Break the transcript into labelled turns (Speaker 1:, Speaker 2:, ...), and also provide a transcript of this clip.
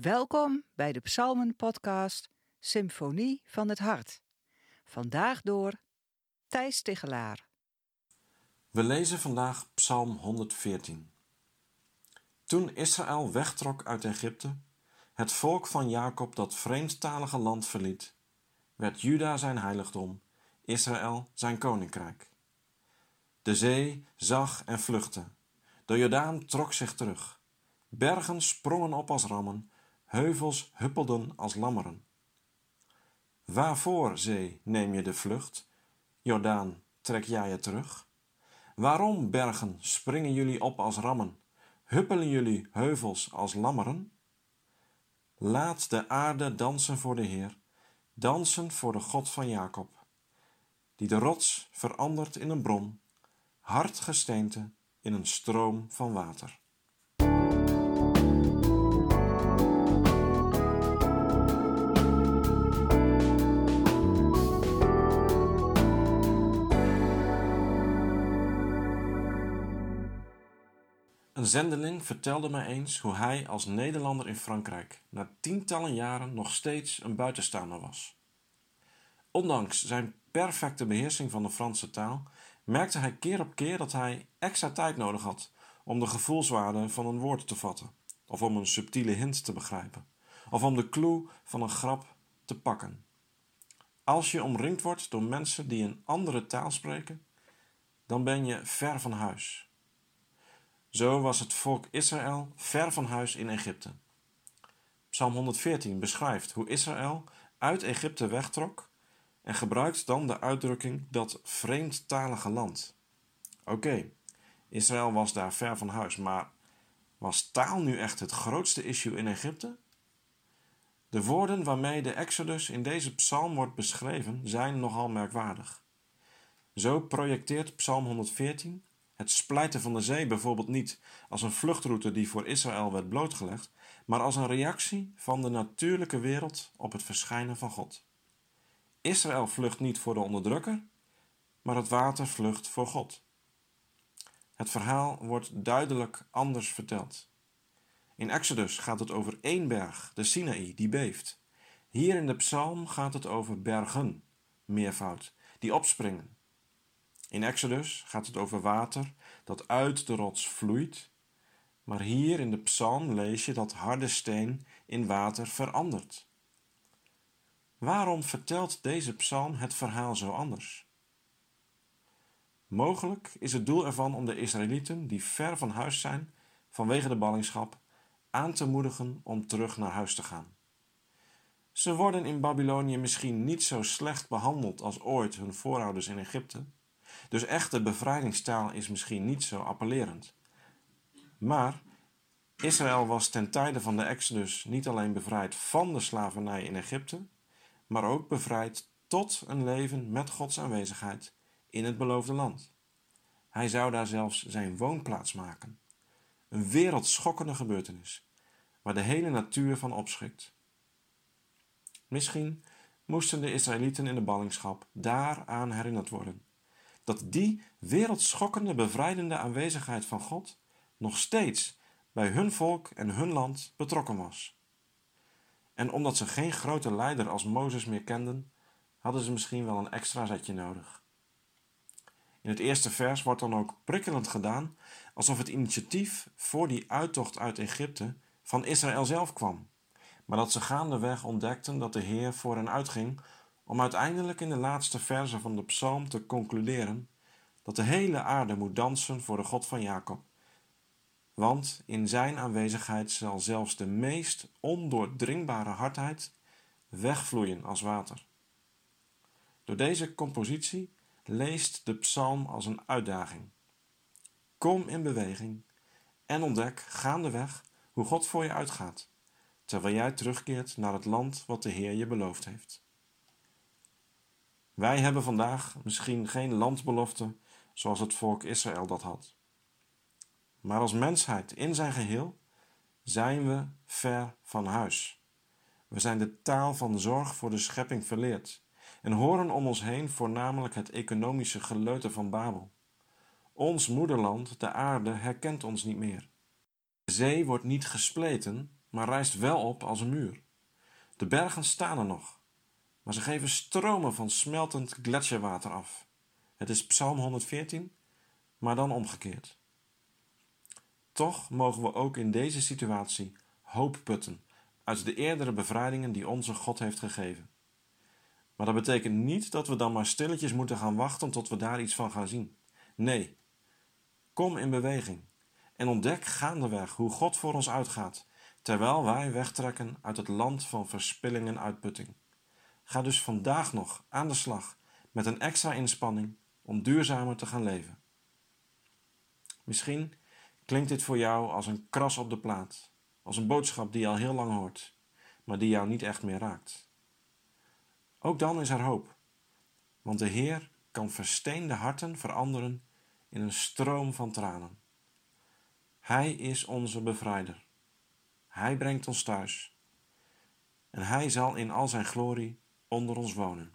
Speaker 1: Welkom bij de Psalmen-podcast Symfonie van het Hart. Vandaag door Thijs Tigelaar.
Speaker 2: We lezen vandaag Psalm 114. Toen Israël wegtrok uit Egypte, het volk van Jacob dat vreemdtalige land verliet, werd Juda zijn heiligdom, Israël zijn koninkrijk. De zee zag en vluchtte, de Jordaan trok zich terug, bergen sprongen op als rammen, heuvels huppelden als lammeren. Waarvoor, zee, neem je de vlucht? Jordaan, trek jij je terug? Waarom, bergen, springen jullie op als rammen? Huppelen jullie heuvels als lammeren? Laat de aarde dansen voor de Heer, dansen voor de God van Jacob, die de rots verandert in een bron, hard gesteente in een stroom van water. Een zendeling vertelde mij eens hoe hij als Nederlander in Frankrijk na tientallen jaren nog steeds een buitenstaander was. Ondanks zijn perfecte beheersing van de Franse taal merkte hij keer op keer dat hij extra tijd nodig had om de gevoelswaarde van een woord te vatten, of om een subtiele hint te begrijpen, of om de clue van een grap te pakken. Als je omringd wordt door mensen die een andere taal spreken, dan ben je ver van huis. Zo was het volk Israël ver van huis in Egypte. Psalm 114 beschrijft hoe Israël uit Egypte wegtrok en gebruikt dan de uitdrukking dat vreemdtalige land. Oké, Israël was daar ver van huis, maar was taal nu echt het grootste issue in Egypte? De woorden waarmee de Exodus in deze psalm wordt beschreven zijn nogal merkwaardig. Zo projecteert Psalm 114 het splijten van de zee bijvoorbeeld niet als een vluchtroute die voor Israël werd blootgelegd, maar als een reactie van de natuurlijke wereld op het verschijnen van God. Israël vlucht niet voor de onderdrukker, maar het water vlucht voor God. Het verhaal wordt duidelijk anders verteld. In Exodus gaat het over één berg, de Sinaï, die beeft. Hier in de psalm gaat het over bergen, meervoud, die opspringen. In Exodus gaat het over water dat uit de rots vloeit, maar hier in de psalm lees je dat harde steen in water verandert. Waarom vertelt deze psalm het verhaal zo anders? Mogelijk is het doel ervan om de Israëlieten die ver van huis zijn vanwege de ballingschap aan te moedigen om terug naar huis te gaan. Ze worden in Babylonië misschien niet zo slecht behandeld als ooit hun voorouders in Egypte, dus echte bevrijdingstaal is misschien niet zo appellerend. Maar Israël was ten tijde van de Exodus niet alleen bevrijd van de slavernij in Egypte, maar ook bevrijd tot een leven met Gods aanwezigheid in het beloofde land. Hij zou daar zelfs zijn woonplaats maken. Een wereldschokkende gebeurtenis, waar de hele natuur van opschrikt. Misschien moesten de Israëlieten in de ballingschap daaraan herinnerd worden dat die wereldschokkende bevrijdende aanwezigheid van God nog steeds bij hun volk en hun land betrokken was. En omdat ze geen grote leider als Mozes meer kenden, hadden ze misschien wel een extra zetje nodig. In het eerste vers wordt dan ook prikkelend gedaan alsof het initiatief voor die uittocht uit Egypte van Israël zelf kwam, maar dat ze gaandeweg ontdekten dat de Heer voor hen uitging om uiteindelijk in de laatste verse van de psalm te concluderen dat de hele aarde moet dansen voor de God van Jacob. Want in zijn aanwezigheid zal zelfs de meest ondoordringbare hardheid wegvloeien als water. Door deze compositie leest de psalm als een uitdaging. Kom in beweging en ontdek gaandeweg hoe God voor je uitgaat, terwijl jij terugkeert naar het land wat de Heer je beloofd heeft. Wij hebben vandaag misschien geen landbelofte zoals het volk Israël dat had. Maar als mensheid in zijn geheel zijn we ver van huis. We zijn de taal van zorg voor de schepping verleerd en horen om ons heen voornamelijk het economische geleuter van Babel. Ons moederland, de aarde, herkent ons niet meer. De zee wordt niet gespleten, maar rijst wel op als een muur. De bergen staan er nog, maar ze geven stromen van smeltend gletsjerwater af. Het is Psalm 114, maar dan omgekeerd. Toch mogen we ook in deze situatie hoop putten uit de eerdere bevrijdingen die onze God heeft gegeven. Maar dat betekent niet dat we dan maar stilletjes moeten gaan wachten tot we daar iets van gaan zien. Nee, kom in beweging en ontdek gaandeweg hoe God voor ons uitgaat, terwijl wij wegtrekken uit het land van verspilling en uitputting. Ga dus vandaag nog aan de slag met een extra inspanning om duurzamer te gaan leven. Misschien klinkt dit voor jou als een kras op de plaat, als een boodschap die je al heel lang hoort, maar die jou niet echt meer raakt. Ook dan is er hoop, want de Heer kan versteende harten veranderen in een stroom van tranen. Hij is onze bevrijder. Hij brengt ons thuis. En Hij zal in al zijn glorie onder ons wonen.